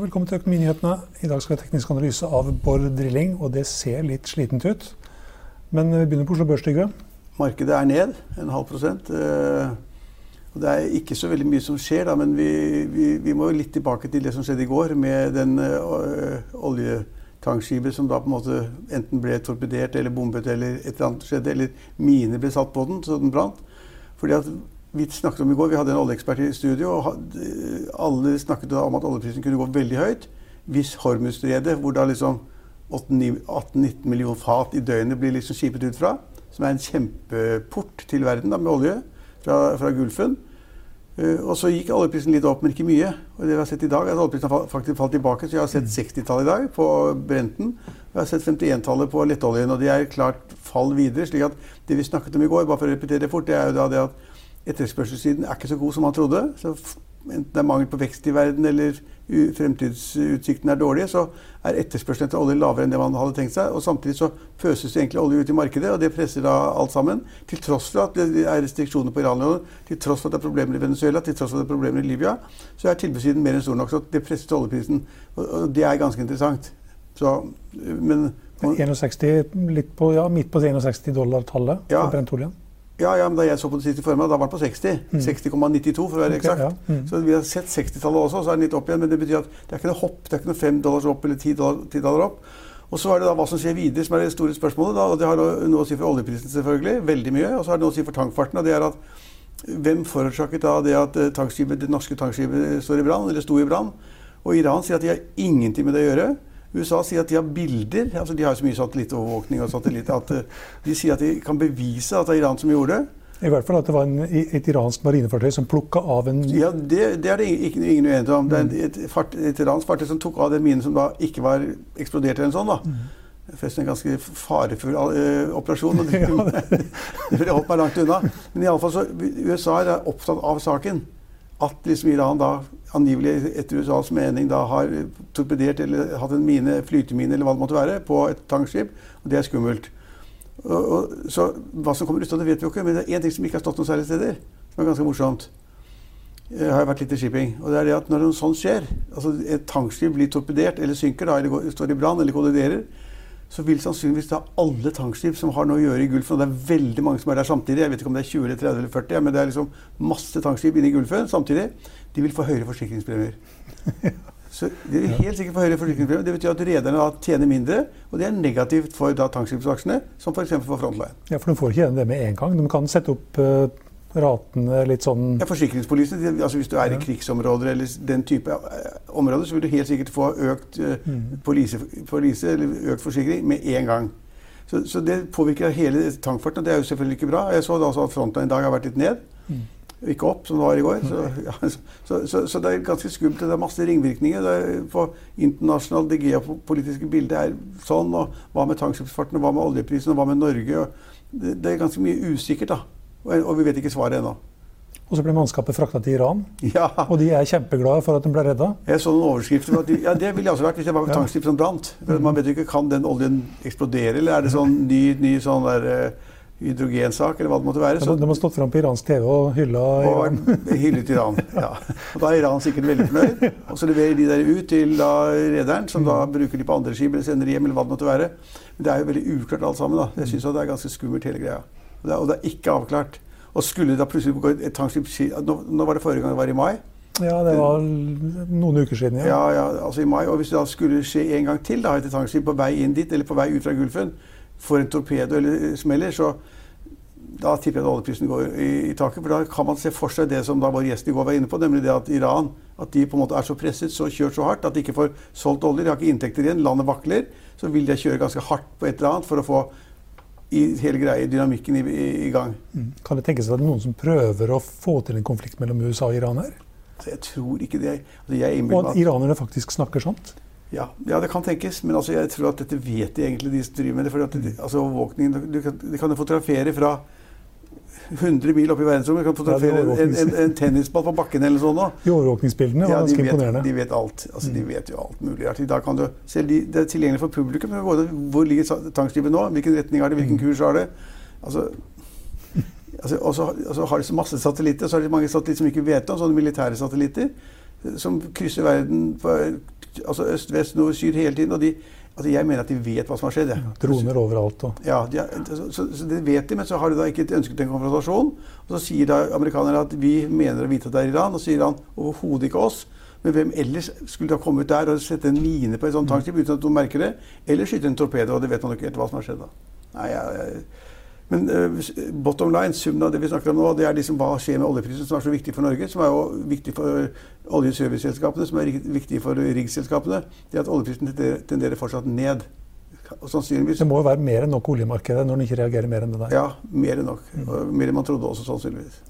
Velkommen til Økonominyhetene. I dag skal vi ha teknisk analyse av Bård Drilling, og det ser litt slitent ut. Men vi begynner på Oslo Børs, Trygve. Markedet er ned en halv prosent. Eh, og det er ikke så veldig mye som skjer, da, men vi, vi, vi må litt tilbake til det som skjedde i går med den uh, oljetankskipet som da på en måte enten ble torpedert eller bombet eller et eller annet skjedde, eller miner ble satt på den så den brant. Fordi at vi snakket om i går, vi hadde en oljeekspert i studio, og alle snakket om at oljeprisen kunne gå veldig høyt hvis Hormuzstredet, hvor da liksom 18-19 millioner fat i døgnet blir liksom skipet ut fra, som er en kjempeport til verden da, med olje fra, fra Gulfen. Uh, og så gikk oljeprisen litt opp, men ikke mye. Og det vi har sett i dag, er at oljeprisen har faktisk falt tilbake. Så jeg har sett 60-tallet i dag på Brenten. Og jeg har sett 51-tallet på lettoljen. Og de er klart fall videre. slik at det vi snakket om i går, bare for å repetere det fort, det er jo da det at etterspørselssiden er ikke så god som man trodde. Så enten det er mangel på vekst i verden eller fremtidsutsiktene er dårlige, så er etterspørselen etter olje lavere enn det man hadde tenkt seg. Og samtidig så pøses det egentlig olje ut i markedet, og det presser da alt sammen. Til tross for at det er restriksjoner på Iran, til tross for at det er problemer i Venezuela, til tross for at det er problemer i Libya, så er tilbudssiden mer enn stor nok. Så det presser oljeprisen. Og det er ganske interessant. Så, men 61, litt på, ja, midt på 61 dollar-tallet ja, for brentoljen? Ja, ja, men da jeg så på det siste formiddag, da var den på 60. Mm. 60,92 for å være eksakt. Okay, ja. mm. Så vi har sett 60-tallet også, så er den litt opp igjen. Men det betyr at det er ikke noe hopp. Det er ikke noe 5 dollars opp eller 10 dollar, 10 dollar opp. Og så er det da hva som skjer videre, som er det store spørsmålet. Da, og Det har noe å si for oljeprisen, selvfølgelig. Veldig mye. Og så har det noe å si for tankfarten. og det er at Hvem forårsaket da det at eh, det norske tankskipet står i brann, eller sto i brann? Og Iran sier at de har ingenting med det å gjøre. USA sier at de har bilder. altså De har så mye satellittovervåkning og satellitter, at uh, de sier at de kan bevise at det er Iran som gjorde det. I hvert fall at det var en, et iransk marinefartøy som plukka av en Ja, Det, det er det ikke, ingen uenighet om. Det er et, fart, et iransk fartøy som tok av den minen som da ikke var eksplodert eller en sånn. da. Mm. Forresten en ganske farefull uh, operasjon. og Det, det holdt meg langt unna. Men i alle fall så, USA er opptatt av saken. At liksom Iran da angivelig etter USAs mening da har torpedert eller hatt en mine, flytemine eller hva det måtte være, på et tankskip. Og det er skummelt. Og, og, så hva som kommer ut av det, vet vi jo ikke. Men det er én ting som ikke har stått noen særlige steder, som er ganske morsomt. Jeg har vært litt i shipping. og det er det at Når noe sånt skjer, altså et tankskip blir torpedert eller synker, da, eller står i brann eller kolliderer, så vil sannsynligvis da alle tankskip som har noe å gjøre i Gulfen Og det er veldig mange som er der samtidig. Jeg vet ikke om det er 20 eller 30 eller 40, men det er liksom masse tankskip inne i Gulfen samtidig. De vil få høyere forsikringspremier. Så de vil helt sikkert få høyere forsikringspremier. Det betyr at rederne tjener mindre, og det er negativt for da tankskipsaksjene, som f.eks. for Frontline. Ja, For de får ikke igjen det med en gang. De kan sette opp uh ratene litt sånn Ja, Forsikringspolisen, altså Hvis du er i krigsområder eller den type eh, områder, så vil du helt sikkert få økt mm. polise, polise, eller økt forsikring med en gang. Så, så, det påvirker hele tankfarten, og det er jo selvfølgelig ikke bra. Jeg så da også at fronten i dag har vært litt ned. Mm. Ikke opp, som det var i går. Så, ja, så, så, det er ganske skummelt. Det er masse ringvirkninger. Det er på internasjonal, Det geopolitiske bildet er sånn. Og hva med tankskipsfarten, og hva med oljeprisen, og hva med Norge? Det, det er ganske mye usikkert, da. Og vi vet ikke svaret ennå. Og så ble mannskapet frakta til Iran, ja. og de er kjempeglade for at de ble redda? Jeg så noen overskrifter. De, ja, Det ville jeg også vært hvis det var et tankskip som brant. Man vet jo ikke, Kan den oljen eksplodere, eller er det sånn ny, ny sånn der, uh, hydrogensak, eller hva det måtte være. Så, de har stått fram på iransk TV og hylla Iran. hyllet Iran, ja. Og da er Iran sikkert veldig fornøyd. Og så leverer de der ut til da rederen, som da bruker de på andre skip eller sender hjem, eller hva det måtte være. Men det er jo veldig uklart alt sammen. da. Jeg syns det er ganske skummelt hele greia. Det er, og det er ikke avklart. Og skulle da plutselig gå et tankskip nå, nå var det forrige gang det var i mai. Ja, det var noen uker siden. Ja, ja, ja altså i mai. Og hvis det da skulle skje en gang til, da, et tankskip på vei inn dit, eller på vei ut fra Gulfen, får en torpedo eller smeller, så da tipper jeg at oljeprisen går i, i, taket. For da kan man se for seg det som da vår gjest i går var inne på, nemlig det at Iran at de på en måte er så presset, så kjørt så hardt at de ikke får solgt olje. De har ikke inntekter igjen, landet vakler. Så vil de kjøre ganske hardt på et eller annet for å få i hele greia, dynamikken i, i, i gang. Mm. Kan det tenkes at det er noen som prøver å få til en konflikt mellom USA og Iran her? Altså, jeg tror ikke det. Altså, og at iranerne faktisk snakker sant? Ja, ja, det kan tenkes. Men altså, jeg tror at dette vet de egentlig, de som driver med det. For at, altså, overvåkningen, du kan, de kan fotografere fra 100 mil opp i verdensrommet. Kan fotografere ja, en, en, en, tennisball på bakken eller sånn. De overvåkningsbildene var ja, ganske imponerende. De vet alt. Altså, De mm. vet jo alt mulig. Da kan du, se, det er tilgjengelig for publikum. Hvor, hvor ligger tankskipet nå? Hvilken retning har det? Hvilken mm. kurs har det? Altså, altså, og så har de så masse satellitter, så har de mange satellitter som ikke vet om, sånne militære satellitter, som krysser verden på altså øst, vest, nord, syd hele tiden. og de Altså jeg mener at de vet hva som har skjedd. Ja, droner overalt. Og. Ja, de, så, så, så, det vet de, men så har de da ikke ønsket en konfrontasjon. Og så sier da amerikanerne at vi mener å vite at det er Iran. Og så sier han overhodet ikke oss. Men hvem ellers skulle da komme ut der og sette en mine på et sånt tankskip uten at noen merker det? Eller skyte en torpedo, og det vet man ikke helt hva som har skjedd da. Nei, jeg, jeg men uh, bottom line, summen av det vi snakker om nå, det er liksom hva skjer med oljeprisen, som er så viktig for Norge, som er jo viktig for oljeserviceselskapene, som er viktig for riggselskapene. Det er at oljeprisen tenderer fortsatt ned. Det må jo være mer enn nok oljemarkedet når den ikke reagerer mer enn det der. Ja, mer enn nok. Mm. Mer enn man trodde også, sannsynligvis.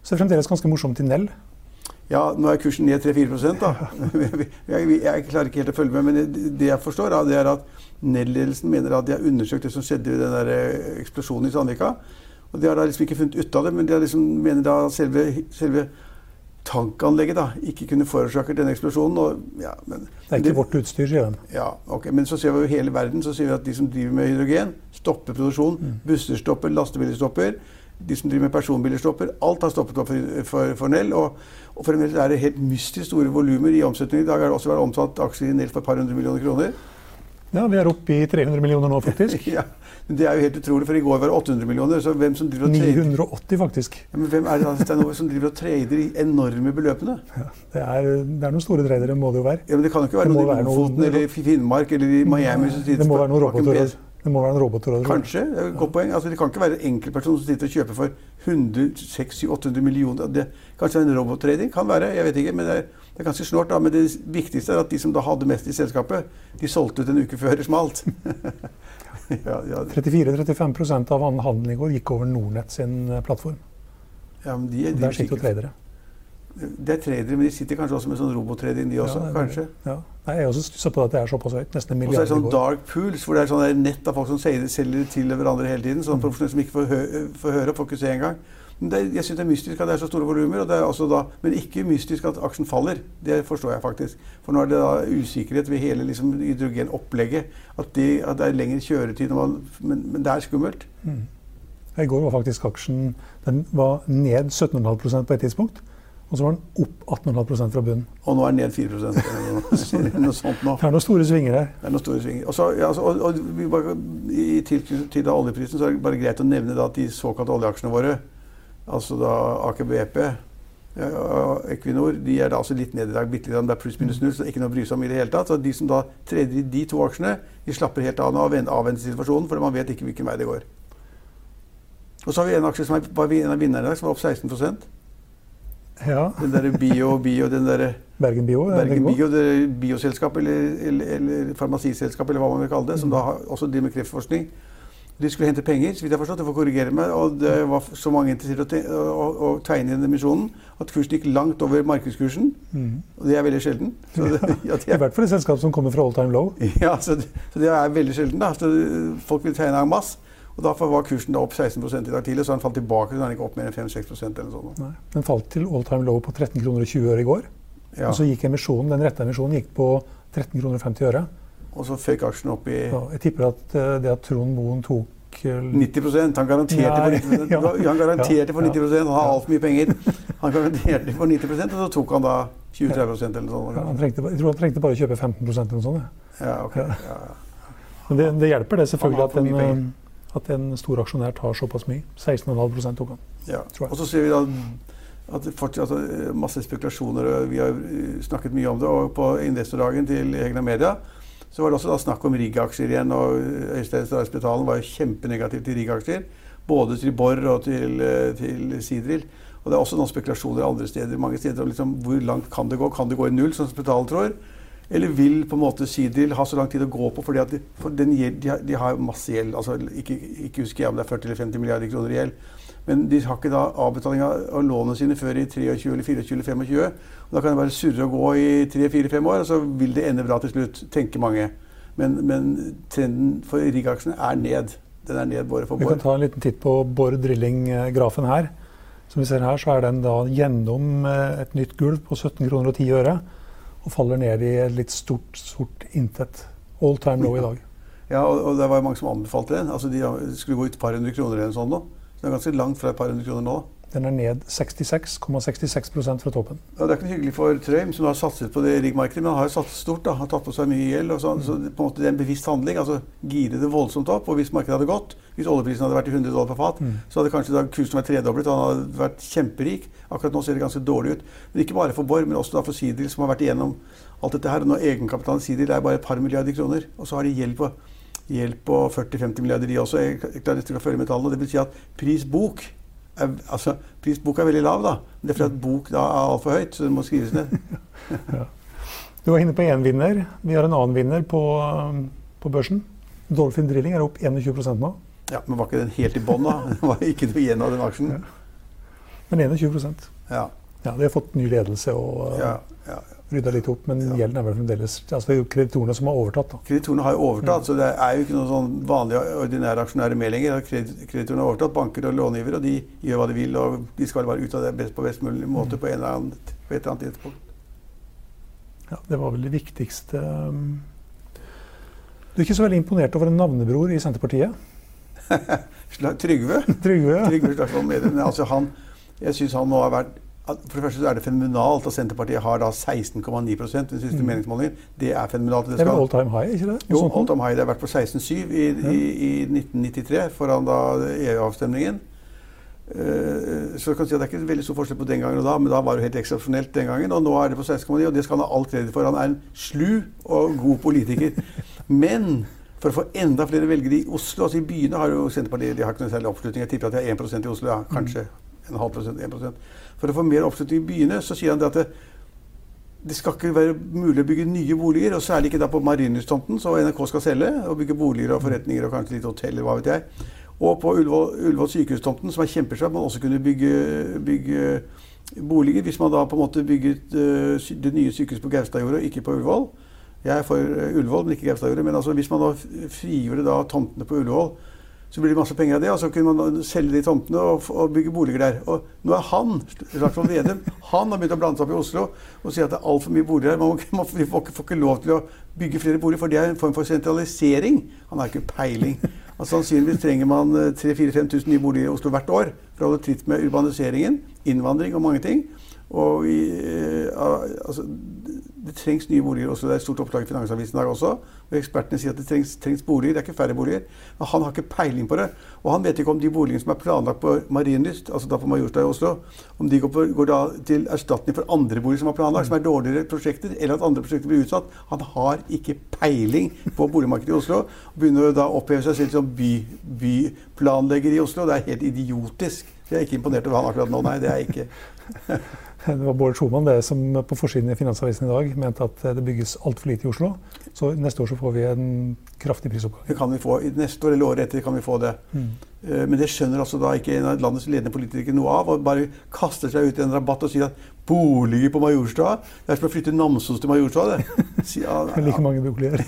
Så det er fremdeles ganske morsomt i Nell. Ja, nå er kursen ned 3-4 da. jeg, jeg, klarer ikke helt å følge med, men det jeg forstår, det er at Nell-ledelsen mener at de har undersøkt det som skjedde i den der eh, eksplosjonen i Sandvika. Og de har da liksom ikke funnet ut av det, men de liksom mener da selve, selve tankanlegget da, ikke kunne forårsaket denne eksplosjonen. Og, ja, men, det er ikke det, vårt utstyr, sier de. Ja, okay, Men så ser vi jo hele verden så ser vi at de som driver med hydrogen, stopper produksjon. Mm. Busser stopper, lastebiler stopper. De som driver med personbiler, stopper. Alt har stoppet opp for, for, for Nell. Og, og fremdeles er det helt mystisk store volumer i omsetningen. I dag har det også vært omsatt aksjer i Nell for et par hundre millioner kroner. Ja, Vi er oppe i 300 millioner nå, faktisk. ja, Det er jo helt utrolig, for i går var det 800 millioner. så hvem som driver og trader... 980, faktisk. Ja, men hvem er det Stein som driver og trader i enorme beløpene? Ja, det, er, det er noen store tradere, må det jo være. Ja, Men det kan jo ikke være noen i Lofoten eller Finnmark eller i Miami som Det må være noen roboter. Det må være en roboter Kanskje. det er et godt poeng. Altså, det kan ikke være en enkeltperson som sitter og kjøper for 100, 600, 800 millioner. Det, kanskje en robottrading? Kan være. Jeg vet ikke. men det er det er ganske snålt, men det viktigste er at de som da hadde mest i selskapet, de solgte ut en uke før det smalt. ja, ja. 34-35 av handelen i går gikk over Nordnett sin eh, plattform. Ja, men de, de, Der sitter jo tradere. Det er tradere, men de sitter kanskje også med sånn robotrading, de også? Ja, kanskje? Ja. Nei, jeg også stussa på at det er såpass høyt. Nesten en milliard. Og så er det sånn dark pools, hvor det er sånn nett av folk som selger til hverandre hele tiden. Sånn mm. profesjonelle som ikke får, hø får høre og får ikke se engang. Jeg syns det er mystisk at det er så store volumer, men ikke mystisk at aksjen faller. Det forstår jeg faktisk. For nå er det da usikkerhet ved hele liksom, hydrogenopplegget. At, det, at det er lengre kjøretid, man, men, men, det er skummelt. Mm. I går var faktisk aksjen den var ned 17,5% på et tidspunkt. Og så var den opp 18,5% fra bunnen. Og nå er den ned 4% eller noe sånt nå. Det er noen store svinger her. Det er noen store svinger. Også, ja, altså, og, og, bare, I tilknytning til oljeprisen så er det bare greit å nevne at de såkalte oljeaksjene våre altså da Aker BP og Equinor de er da altså litt ned i dag, bitte litt, det er pluss-minus null, så det er ikke noe å bry seg om i det hele tatt. Så de som da treder i de to aksjene, de slapper helt av nå og avventer situasjonen, for man vet ikke hvilken vei det går. Og så har vi en aksje som er, var en av vinnerne i dag, som var opp 16 ja. Den derre bio, bio, den derre Bergen Bio? Bergen Bio, det bioselskap eller, eller, eller farmasiselskap, eller hva man vil kalle det, som da har, også driver med kreftforskning. De skulle hente penger, så vidt jeg forstått, jeg får korrigere meg, og det var så mange interessert i å, å, å, tegne inn emisjonen at kursen gikk langt over markedskursen. Mm. Og det er veldig sjelden. Det, ja, er, I hvert fall et selskap som kommer fra all time low. Ja, så det, så det er veldig sjelden. da. Så folk vil tegne en masse. Og Derfor var kursen da opp 16% i dag tidlig, så den falt tilbake. så den ikke opp mer enn 5-6 eller sånn. Nei, Den falt til all time low på 13 kroner og 20 øre i går. Ja. Og så gikk emisjonen, den rette emisjonen gikk på 13 kroner og 50 øre. Og så føyk aksjen opp i ja, Jeg tipper at eh, det at Trond Moen tok 90 Han garanterte for 90 Han garanterte for 90% Han har altfor mye penger. Han garanterte for 90% og så tok han da 20-30 eller noe sånt. Ja, trengte, jeg tror han trengte bare å kjøpe 15% eller noe sånt. Ja, okay. ja, Men Det, det, hjelper det selvfølgelig at den, At en stor aksjonær tar såpass mye. 16,5 tok han. Ja. Og så ser vi da at det fortsatt altså, masse spekulasjoner. Vi har eh, snakket mye om det. Og på investordagen til egne Media så var det også snakk om rigg-aksjer igjen. Og Øystein Stray var jo kjempenegativ til rigg-aksjer. Både til Borr og til, eh, til Sidril. Og det er også noen spekulasjoner andre steder. mange steder om liksom, Hvor langt kan det gå? Kan det gå i null, som Spetalen tror? Eller vil på en måte Sidril ha så lang tid å gå på? fordi at de, for den gjeld, de, har, de har masse gjeld. altså Ikke, ikke husker jeg om det er 40 eller 50 milliarder kroner i gjeld. Men de har ikke da avbetaling av av lånene sine før i 23 eller 24 eller 25. Og da kan det bare surre og gå i 3-4-5 år, og så vil det ende bra til slutt, tenker mange. Men, men trenden for rigg-aksjene er ned. Den er ned bare for Vi kan ta en liten titt på Bård Drilling-grafen her. Som vi ser her, så er den da gjennom eh, et nytt gulv på 17 kroner og 10 øre. Og faller ned i et litt stort, sort intet. All time low i dag. Ja, og, og det var jo mange som anbefalte den. Altså De skulle gå ut et par hundre kroner eller noe sånt nå. Så det er ganske langt fra et par hundre kroner nå. Den er ned 66,66% fra toppen. Ja, det er ikke noe hyggelig for Trøim, som har satset på det riggmarkedet, men han har jo satset stort. da, har tatt på seg mye gjeld. og Så, så det, på en måte, det er en bevisst handling. altså Gire det voldsomt opp. Og hvis markedet hadde gått, hvis oljeprisen hadde vært i 100 dollar på fat, så hadde kanskje da kursen vært tredoblet, han hadde vært kjemperik. Akkurat nå ser det ganske dårlig ut. Men ikke bare for Borr, men også da for Sidil, som har vært igjennom alt dette her. og Nå Egenkapitalen Sidil er bare et par milliarder kroner. Og så har de gjeld på, gjeld på 40-50 milliarder, de også. Jeg jeg klarer nesten ikke å følge med tallene. Det vil si at pris bok er, altså, pris bok er veldig lav, da. Det er fordi bok da er altfor høyt, så det må skrives ned. Du var inne på én vinner. Vi har en annen vinner på, på børsen. Dolphin Drilling er opp 21 nå. Ja, Men var ikke den helt i bånn, da? Det var ikke noe igjen av den aksjen. Men 21% Ja, Ja, De har fått ny ledelse og uh, ja, ja. Rydda litt opp, men Ja. gjelden er vel fremdeles altså Det er jo kreditorene som har overtatt. da. Kreditorene har jo overtatt, så det er jo ikke noen sånn vanlige ordinære lenger. Kreditorene har overtatt, banker og långivere, og de gjør hva de vil. Og de skal være ut av det best på best mulig måte på, en eller annen, på et eller annet tidspunkt. Ja, det var vel det viktigste. um. Du er ikke så veldig imponert over en navnebror i Senterpartiet? Trygve Trygve? Trygve Slagsvold Vedum. Altså han, jeg syns han nå har vært for det første er det fenomenalt at Senterpartiet har da 16,9 i den siste mm. meningsmålingen. Det er fenomenalt. Det, det er vel all time high, ikke det? Jo, all time high. Det har vært på 16,7 i, ja. i, i, 1993, foran da EU-avstemningen. Uh, eh, så kan si at Det er ikke veldig stor forskjell på den gangen og da, men da var det helt eksepsjonelt den gangen. Og nå er det på 16,9, og det skal han ha all kreditt for. Han er en slu og god politiker. men for å få enda flere velgere i Oslo altså I byene har jo Senterpartiet de har ikke noen særlig oppslutning. Jeg tipper at de har 1 i Oslo, ja, kanskje. Mm. 1,5 For å få mer oppslutning i byene så sier han det at det, det, skal ikke være mulig å bygge nye boliger, og særlig ikke da på Marienlystomten, som NRK skal selge, og bygge boliger og forretninger og kanskje litt hoteller, hva vet jeg. Og på Ullevål, Ullevål sykehustomten, som er kjempesvær, man også kunne bygge, bygge boliger hvis man da på en måte bygget uh, det nye sykehuset på Gaustadjordet, ikke på Ullevål. Jeg er for eh, Ullevål, men ikke Gaustadjordet. Men altså, hvis man da frigjorde tomtene på Ullevål så blir det masse penger av det, og så kunne man selge de tomtene og, og bygge boliger der. Og nå er han, Slagsvold Vedum, han har begynt å blande seg opp i Oslo og si at det er altfor mye boliger her. Man, man får, får, ikke- får ikke lov til å bygge flere boliger, for det er en form for sentralisering. Han har ikke peiling. Altså, sannsynligvis trenger man eh, 3000-5000 nye boliger i Oslo hvert år for å holde tritt med urbaniseringen, innvandring og mange ting. Og vi, eh, altså, det- trengs nye boliger også. Det er et stort oppslag i Finansavisen i dag også. Og ekspertene sier at det trengs, trengs boliger. Det er ikke færre boliger. Men han har ikke peiling på det. Og han vet ikke om de boligene som er planlagt på Marienlyst, altså da på Majorstua i Oslo, om de går, på, går til erstatning for andre boliger som er planlagt, som er dårligere prosjekter, eller at andre prosjekter blir utsatt. Han har ikke peiling på boligmarkedet i Oslo. Og begynner da å oppheve seg selv som by, byplanlegger i Oslo. Det er helt idiotisk. Jeg er ikke imponert over han akkurat nå, nei. Det er jeg ikke. Det var Bård Schumann det som på forsiden i Finansavisen i dag mente at eh, det bygges altfor lite i Oslo. Så neste år så får vi en kraftig prisoppgang. Kan vi få. Neste år eller året etter kan vi få det. Mm. Men det skjønner altså da ikke en av landets ledende politikere noe av. Og bare kaster seg ut i en rabatt og sier at boliger på Majorstua Det er som å flytte Namsos til Majorstua, det. Sier like mange boliger.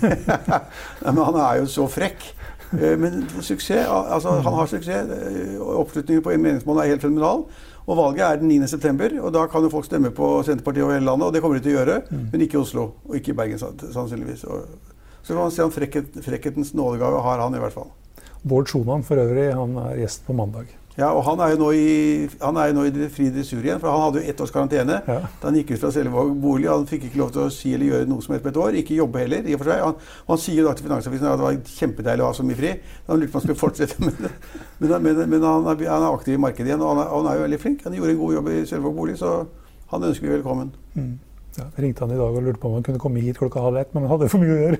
Men han er jo så frekk. Eh, Men suksess, altså han har suksess. Eh, Oppslutningen på en meningsmål er helt fenomenal. Og valget er den 9. september, og da kan jo folk stemme på Senterpartiet over hele landet. Og det kommer de til å gjøre, men ikke i Oslo. Og ikke i Bergen, sannsynligvis. Så kan man si om frekket, frekkhetens nådegave har han i hvert fall. Bård Schumann for øvrig, han er gjest på mandag. Ja, og han er jo nå i, han er jo nå i fri dressur igjen, for han hadde jo ett års karantene Ja. da han gikk ut fra Selvåg bolig. Han fikk ikke lov til å si eller gjøre noe som helst på et år. Ikke jobbe heller, i og for seg. Han, han sier jo da til Finansavisen at det var kjempedeilig å ha så mye fri. Han lurte på om han skulle fortsette med det. Men, men, men han, er, han er aktiv i markedet igjen, og han er, han er jo veldig flink. Han gjorde en god jobb i Selvåg bolig, så han ønsker vi velkommen. Ja, ringte han i dag og lurte på om han kunne komme hit klokka halv ett, men han hadde for mye å gjøre.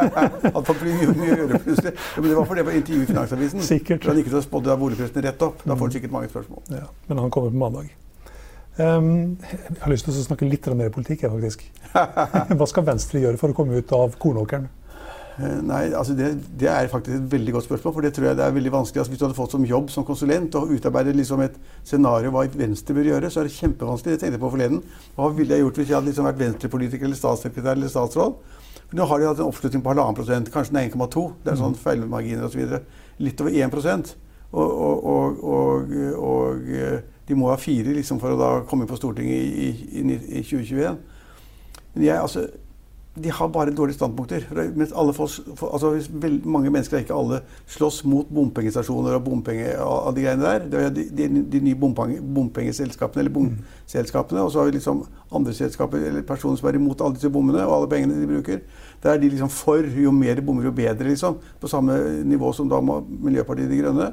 Han for mye, mye å gjøre plutselig. Ja, men det var fordi det var intervju i Finansavisen. Sikkert. For han gikk ut og spådde boligprisene rett opp. Da får han sikkert mange spørsmål. Ja, men han kommer på mandag. Um, jeg har lyst til å snakke litt mer politikk, jeg, faktisk. Hva skal Venstre gjøre for å komme ut av kornåkeren? Eh, Nei, altså det, det er faktisk et veldig godt spørsmål. For det tror jeg det er veldig vanskelig. Altså hvis du hadde fått som jobb som konsulent og utarbeidet liksom et scenario hva Venstre bør gjøre, så er det kjempevanskelig. Det tenkte jeg på forleden. Hva ville jeg gjort hvis jeg hadde liksom vært venstrepolitiker eller statssekretær eller statsråd? For nå har de hatt en oppslutning på halvannen prosent, kanskje den er 1,2. Det er sånn feilmarginer osv. Litt over 1 og, og, og, og, og eh, de må ha fire liksom, for å da komme inn på Stortinget i, i, i 2021. Men jeg, altså, de har bare dårlige standpunkter. Mens alle får, altså hvis mange mennesker, ikke alle, slåss mot bompengestasjoner og bompenge og de greiene der. Det er de, de, de nye bompenge, bompengeselskapene, eller bomselskapene. Og så har vi liksom andre selskaper eller personer som er imot alle disse bommene og alle pengene de bruker. Der er de liksom for jo mer bommer, jo bedre, liksom. På samme nivå som da Miljøpartiet De Grønne.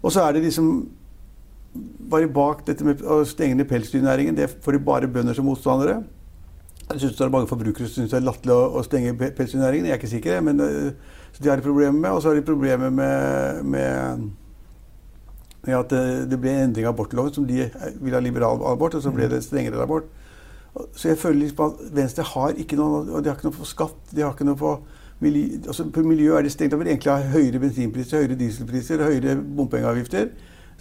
Og så er det liksom bare bak dette med å stenge ned pelsdyrnæringen. Det får de bare bønder som motstandere. Jeg synes det er mange forbrukere syns det er latterlig å, å stenge pe- pelsdyrnæringen. Jeg er ikke sikker, men øh, så de har de problemer med. Og så har de problemer med, med, med at det, det ble en endring av abortloven, som de vil ha liberal abort, og så ble det strengere abort. Så jeg føler liksom at Venstre har ikke noe og De har ikke noe på skatt, de har ikke noe på miljø, altså på miljø er de stengt over. Egentlig har høyere bensinpriser, høyere dieselpriser, høyere bompengeavgifter.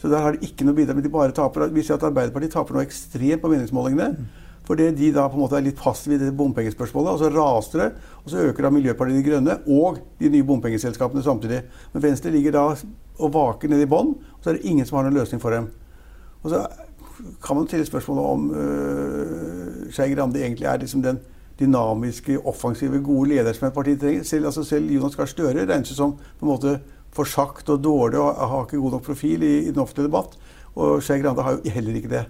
Så der har de ikke noe bidrag, men de bare taper. Vi ser at Arbeiderpartiet taper noe ekstremt på meningsmålingene. Fordi de da på en måte er litt passive i det bompengespørsmålet. Og så raser det, og så øker da Miljøpartiet De Grønne og de nye bompengeselskapene samtidig. Men Venstre ligger da og vaker nede i bånn, og så er det ingen som har noen løsning for dem. Og så kan man stille spørsmålet om øh, Skei Grande egentlig er liksom den dynamiske, offensive, gode leder som et parti trenger. Selv, altså selv Jonas Gahr Støre regnes som på en måte forsagt og dårlig og har ikke god nok profil i, i den offentlige debatt. Og Skei Grande har jo heller ikke det.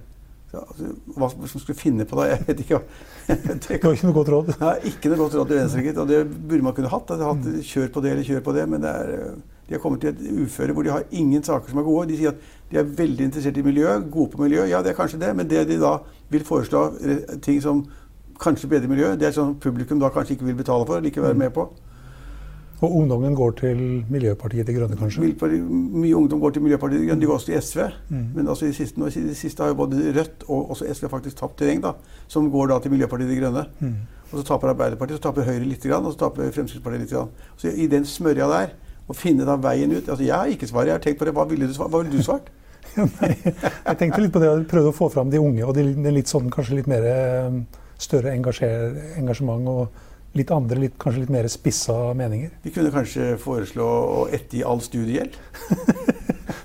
Så, altså, hva som skulle finne på det, jeg vet ikke. det var ikke noe godt råd. Nei, ikke noe godt råd til venstre, gitt. Og det burde man kunne hatt. At hatt kjør på det eller kjør på det. Men det er, øh, de har kommet til et uføre hvor de har ingen saker som er gode. De sier at de er veldig interessert i miljø, gode på miljø. Ja, det er kanskje det, men det de da vil foreslå eh, ting som kanskje bedrer miljøet, det er sånn publikum da kanskje ikke vil betale for, eller ikke være med på. Og ungdommen går til Miljøpartiet De Grønne, kanskje. Mye ungdom går til Miljøpartiet De Grønne, de går også til SV. Men altså i siste, i det siste har jo både Rødt og også SV faktisk tapt terreng, da, som går da til Miljøpartiet De Grønne. Og så taper Arbeiderpartiet, så taper Høyre litt, og så taper Fremskrittspartiet litt. Så i den smørja der, å finne da veien ut altså Jeg har ikke svaret, jeg har tenkt på det. Hva ville du? Hva ville du svart? Nei, jeg tenkte litt på det, og prøvde å få fram de unge og det de litt sånn, kanskje litt mer eh, større engasjement og litt andre, litt, kanskje litt mer spissa meninger. Vi kunne kanskje foreslå å ettergi all studiegjeld.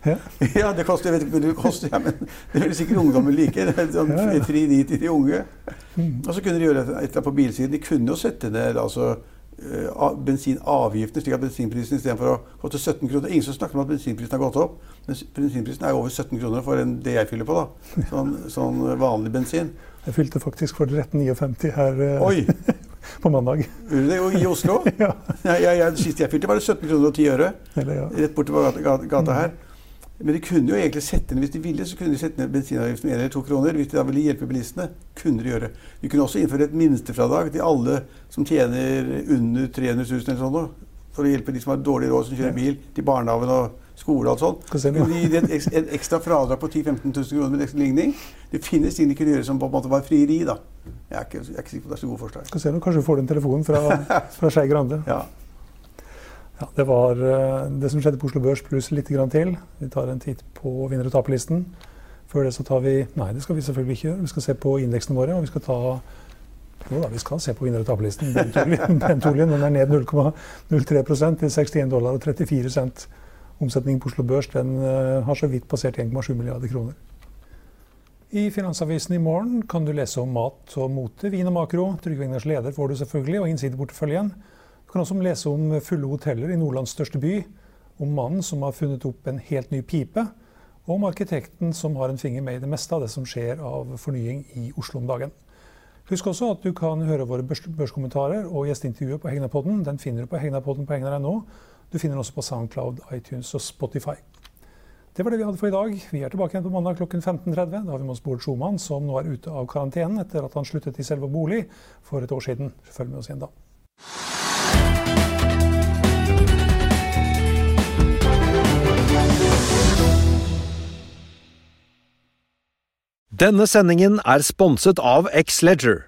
Ja. ja, det koster, jeg vet ikke det koster, ja, men det vil sikkert ungdommen like. Det er sånn Ja. Fri dit til de unge. Og så kunne de gjøre et eller annet på bilsiden. De kunne jo sette ned altså, eh, bensinavgiftene, slik at bensinprisen istedenfor å koste 17 kroner Ingen som snakker om at bensinprisen har gått opp, men bensinprisen er jo over 17 kroner for en, det jeg fyller på. da. Sånn, sånn vanlig bensin. Jeg fylte faktisk for 1359 her eh, Oi! på mandag. Det i Oslo? Ja. Jeg, jeg, jeg, sist jeg fylte, var det 17 kroner og 10 øre. Eller, ja. Rett borti gata, gata, gata her. Men de kunne jo egentlig sette ned hvis de ville, så kunne de sette ned bensinavgiften med 1 eller 2 kroner. Hvis de da ville hjelpe bilistene. Kunne de gjøre. De kunne også innføre et minstefradrag til alle som tjener under 300 000 eller sånn. noe, For å hjelpe de som har dårlig råd, som kjører bil til barnehagen og skole og sånt. Kunne gi et, et ekstra fradrag på 10 000-15 000 kroner med ekstra ligning. Det finnes ting de kunne gjøre som på en måte var frieri, da. Jeg er ikke, jeg er ikke sikker på at det er så gode forslag. Skal se nå, Kanskje vi får en telefon fra, fra Skei Grande. Ja. Ja, det var eh, det som skjedde på Oslo Børs pluss litt grann til. Vi tar en titt på vinner- og taperlisten. Før det så tar vi Nei, det skal vi selvfølgelig ikke gjøre. Vi skal se på indeksene våre. Og vi skal ta Jo da, vi skal se på vinner- og taperlisten. Bentoljen den er ned 0,03 til 61 dollar og 34 cent. Omsetningen på Oslo Børs eh, har så vidt passert 1,7 milliarder kroner. I Finansavisen i morgen kan du lese om mat og mote, vin og makro. Trygve Egners leder får du selvfølgelig, og innsideporteføljen. Du kan også lese om fulle hoteller i Nordlands største by. Om mannen som har funnet opp en helt ny pipe. og om arkitekten som har en finger med i det meste av det som skjer av fornying i Oslo om dagen. Husk også at du kan høre våre børskommentarer og gjesteintervjuet på Hegnapodden. Den finner du på hegnapodden på hegnar.no. Du finner den også på Soundcloud, iTunes og Spotify. Det var det vi hadde for i dag. Vi er tilbake igjen på mandag klokken 15.30. Da har vi med oss Bård Schumann, som nå er ute av karantenen etter at han sluttet i selve bolig for et år siden. Følg med oss igjen da. Denne sendingen er sponset av X-Leger.